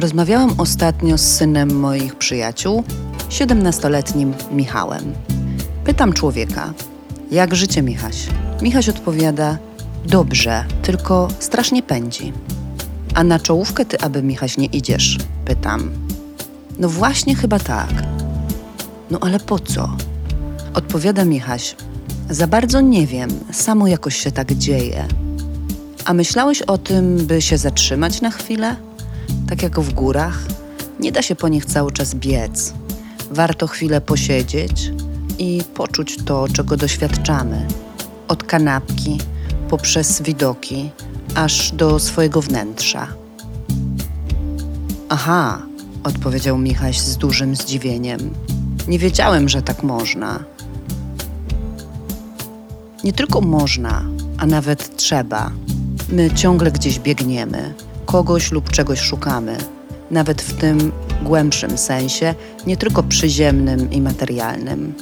Rozmawiałam ostatnio z synem moich przyjaciół, 17-letnim Michałem. Pytam człowieka, jak życie Michaś? Michaś odpowiada, dobrze, tylko strasznie pędzi. A na czołówkę ty, aby Michaś nie idziesz? Pytam. No właśnie chyba tak. No ale po co? Odpowiada Michaś. Za bardzo nie wiem, samo jakoś się tak dzieje. A myślałeś o tym, by się zatrzymać na chwilę? Tak jak w górach? Nie da się po nich cały czas biec. Warto chwilę posiedzieć i poczuć to, czego doświadczamy. Od kanapki, poprzez widoki, aż do swojego wnętrza. Aha, odpowiedział Michaś z dużym zdziwieniem. Nie wiedziałem, że tak można. Nie tylko można, a nawet trzeba. My ciągle gdzieś biegniemy, kogoś lub czegoś szukamy, nawet w tym głębszym sensie, nie tylko przyziemnym i materialnym.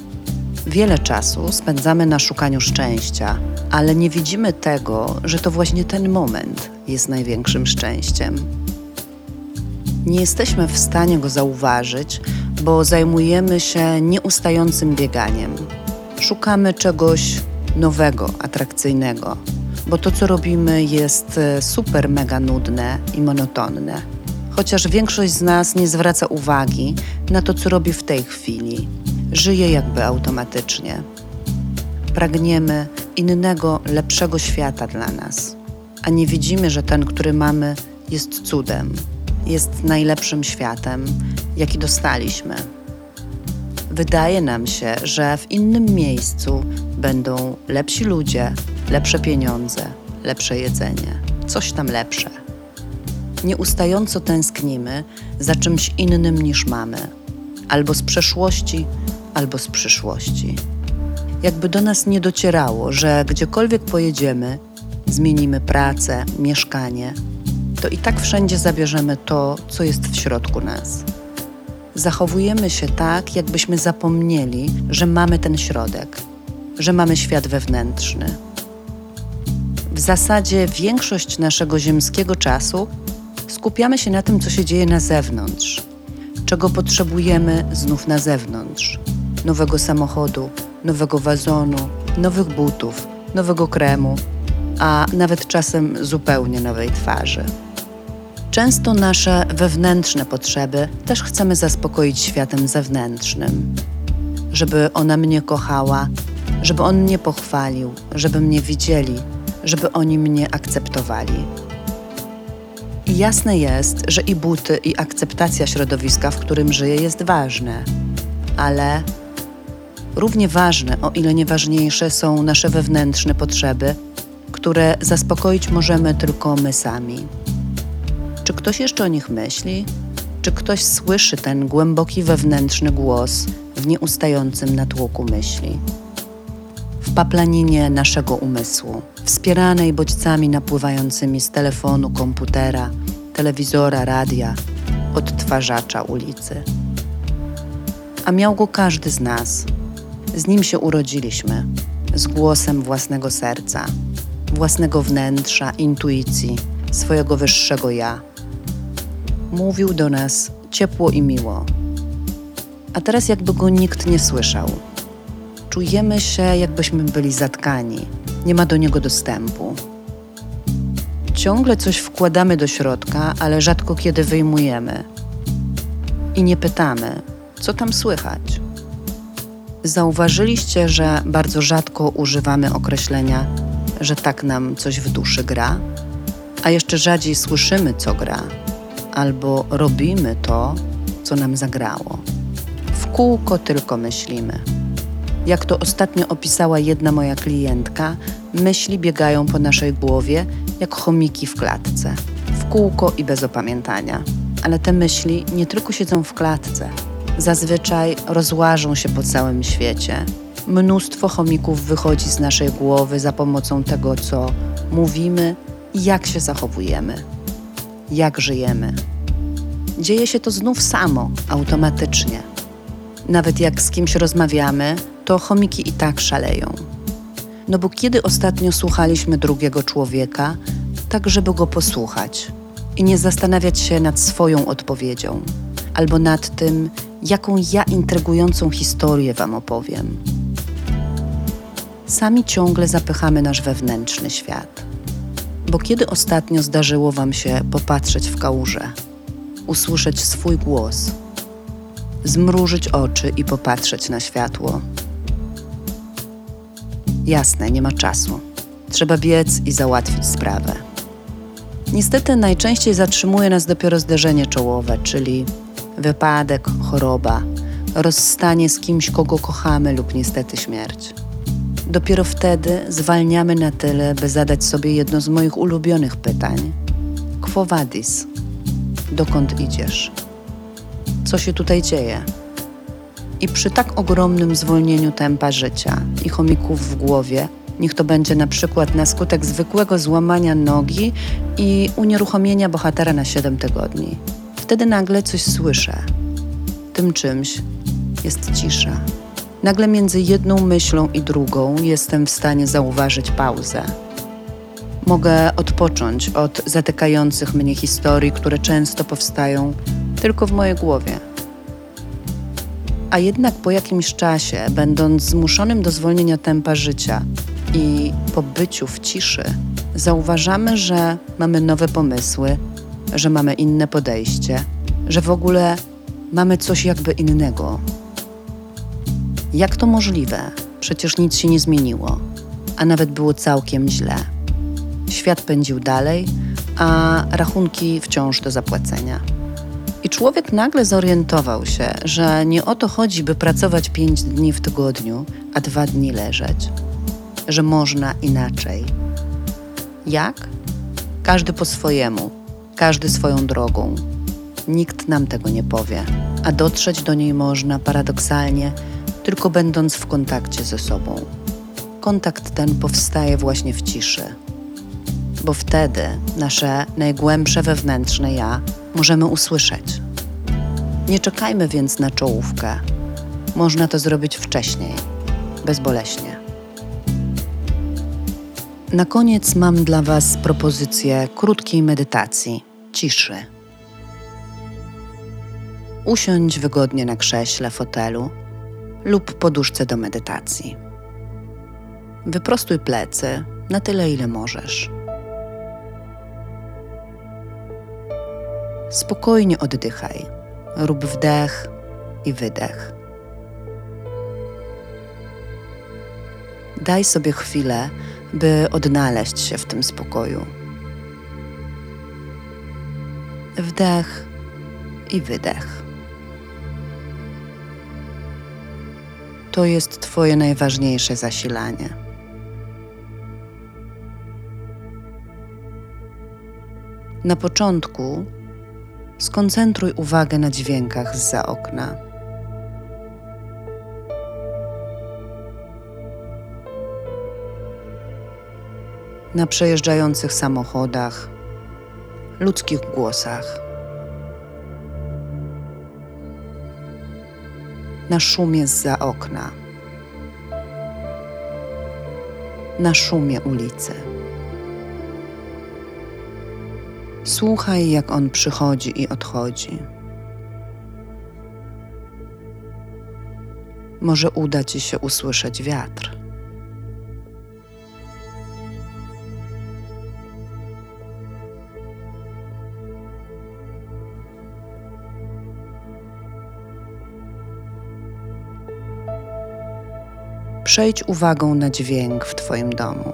Wiele czasu spędzamy na szukaniu szczęścia, ale nie widzimy tego, że to właśnie ten moment jest największym szczęściem. Nie jesteśmy w stanie go zauważyć, bo zajmujemy się nieustającym bieganiem. Szukamy czegoś nowego, atrakcyjnego, bo to, co robimy, jest e, super mega nudne i monotonne. Chociaż większość z nas nie zwraca uwagi na to, co robi w tej chwili, żyje jakby automatycznie. Pragniemy innego, lepszego świata dla nas, a nie widzimy, że ten, który mamy, jest cudem, jest najlepszym światem, jaki dostaliśmy. Wydaje nam się, że w innym miejscu będą lepsi ludzie, lepsze pieniądze, lepsze jedzenie, coś tam lepsze. Nieustająco tęsknimy za czymś innym niż mamy, albo z przeszłości, albo z przyszłości. Jakby do nas nie docierało, że gdziekolwiek pojedziemy, zmienimy pracę, mieszkanie, to i tak wszędzie zabierzemy to, co jest w środku nas. Zachowujemy się tak, jakbyśmy zapomnieli, że mamy ten środek, że mamy świat wewnętrzny. W zasadzie większość naszego ziemskiego czasu skupiamy się na tym, co się dzieje na zewnątrz, czego potrzebujemy znów na zewnątrz nowego samochodu, nowego wazonu, nowych butów, nowego kremu, a nawet czasem zupełnie nowej twarzy. Często nasze wewnętrzne potrzeby też chcemy zaspokoić światem zewnętrznym. Żeby ona mnie kochała, żeby on mnie pochwalił, żeby mnie widzieli, żeby oni mnie akceptowali. I jasne jest, że i buty, i akceptacja środowiska, w którym żyję, jest ważne, ale równie ważne, o ile nieważniejsze, są nasze wewnętrzne potrzeby, które zaspokoić możemy tylko my sami. Czy ktoś jeszcze o nich myśli? Czy ktoś słyszy ten głęboki wewnętrzny głos w nieustającym natłoku myśli? W paplaninie naszego umysłu, wspieranej bodźcami napływającymi z telefonu, komputera, telewizora, radia, odtwarzacza ulicy. A miał go każdy z nas. Z nim się urodziliśmy, z głosem własnego serca, własnego wnętrza, intuicji, swojego wyższego ja mówił do nas ciepło i miło. A teraz jakby go nikt nie słyszał. Czujemy się, jakbyśmy byli zatkani, nie ma do niego dostępu. Ciągle coś wkładamy do środka, ale rzadko kiedy wyjmujemy. I nie pytamy, co tam słychać. Zauważyliście, że bardzo rzadko używamy określenia, że tak nam coś w duszy gra, a jeszcze rzadziej słyszymy, co gra albo robimy to, co nam zagrało. W kółko tylko myślimy. Jak to ostatnio opisała jedna moja klientka, myśli biegają po naszej głowie jak chomiki w klatce, w kółko i bez opamiętania. Ale te myśli nie tylko siedzą w klatce, zazwyczaj rozłażą się po całym świecie. Mnóstwo chomików wychodzi z naszej głowy za pomocą tego, co mówimy i jak się zachowujemy jak żyjemy. Dzieje się to znów samo, automatycznie. Nawet jak z kimś rozmawiamy, to chomiki i tak szaleją. No bo kiedy ostatnio słuchaliśmy drugiego człowieka, tak żeby go posłuchać? i nie zastanawiać się nad swoją odpowiedzią albo nad tym, jaką ja intrygującą historię Wam opowiem. Sami ciągle zapychamy nasz wewnętrzny świat. Bo kiedy ostatnio zdarzyło Wam się popatrzeć w kałużę, usłyszeć swój głos, zmrużyć oczy i popatrzeć na światło? Jasne, nie ma czasu. Trzeba biec i załatwić sprawę. Niestety najczęściej zatrzymuje nas dopiero zderzenie czołowe, czyli wypadek, choroba, rozstanie z kimś, kogo kochamy lub niestety śmierć. Dopiero wtedy zwalniamy na tyle, by zadać sobie jedno z moich ulubionych pytań. Quo vadis? Dokąd idziesz? Co się tutaj dzieje? I przy tak ogromnym zwolnieniu tempa życia i chomików w głowie, niech to będzie na przykład na skutek zwykłego złamania nogi i unieruchomienia bohatera na 7 tygodni. Wtedy nagle coś słyszę. Tym czymś jest cisza. Nagle między jedną myślą i drugą jestem w stanie zauważyć pauzę. Mogę odpocząć od zatykających mnie historii, które często powstają tylko w mojej głowie. A jednak po jakimś czasie, będąc zmuszonym do zwolnienia tempa życia i po byciu w ciszy, zauważamy, że mamy nowe pomysły, że mamy inne podejście, że w ogóle mamy coś jakby innego. Jak to możliwe? Przecież nic się nie zmieniło, a nawet było całkiem źle. Świat pędził dalej, a rachunki wciąż do zapłacenia. I człowiek nagle zorientował się, że nie o to chodzi, by pracować pięć dni w tygodniu, a dwa dni leżeć. Że można inaczej. Jak? Każdy po swojemu, każdy swoją drogą. Nikt nam tego nie powie, a dotrzeć do niej można paradoksalnie tylko będąc w kontakcie ze sobą. Kontakt ten powstaje właśnie w ciszy, bo wtedy nasze najgłębsze wewnętrzne ja możemy usłyszeć. Nie czekajmy więc na czołówkę. Można to zrobić wcześniej, bezboleśnie. Na koniec mam dla Was propozycję krótkiej medytacji, ciszy. Usiądź wygodnie na krześle, fotelu lub poduszce do medytacji. Wyprostuj plecy na tyle, ile możesz. Spokojnie oddychaj. Rób wdech i wydech. Daj sobie chwilę, by odnaleźć się w tym spokoju. Wdech i wydech. To jest Twoje najważniejsze zasilanie. Na początku skoncentruj uwagę na dźwiękach z za okna. Na przejeżdżających samochodach, ludzkich głosach. na szumie za okna, na szumie ulicy. Słuchaj, jak on przychodzi i odchodzi. Może uda ci się usłyszeć wiatr. Przejdź uwagą na dźwięk w Twoim domu.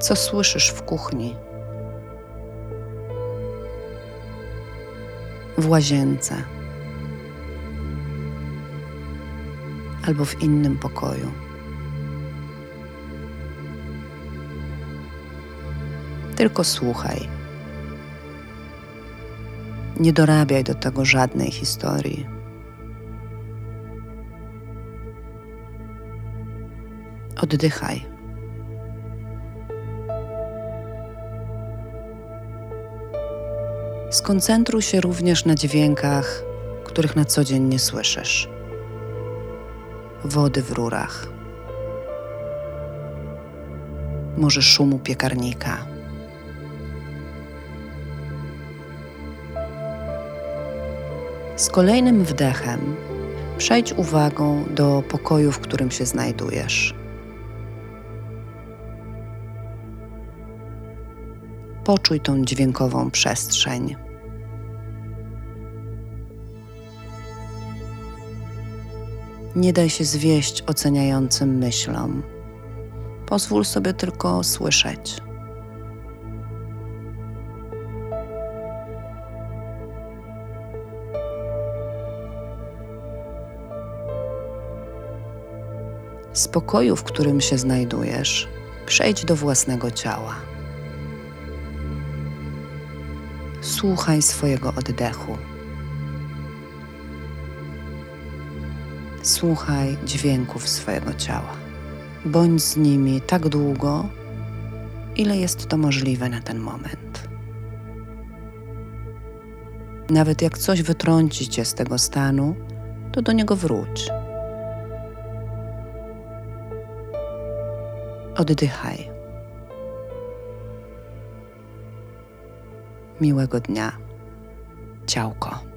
Co słyszysz w kuchni? W łazience albo w innym pokoju. Tylko słuchaj. Nie dorabiaj do tego żadnej historii. Oddychaj. Skoncentruj się również na dźwiękach, których na co dzień nie słyszysz. Wody w rurach, może szumu piekarnika. Z kolejnym wdechem przejdź uwagą do pokoju, w którym się znajdujesz. Poczuj tą dźwiękową przestrzeń. Nie daj się zwieść oceniającym myślom. Pozwól sobie tylko słyszeć. Z pokoju, w którym się znajdujesz, przejdź do własnego ciała. Słuchaj swojego oddechu. Słuchaj dźwięków swojego ciała. Bądź z nimi tak długo, ile jest to możliwe na ten moment. Nawet jak coś wytrąci cię z tego stanu, to do niego wróć. Oddychaj. Miłego dnia. Ciałko.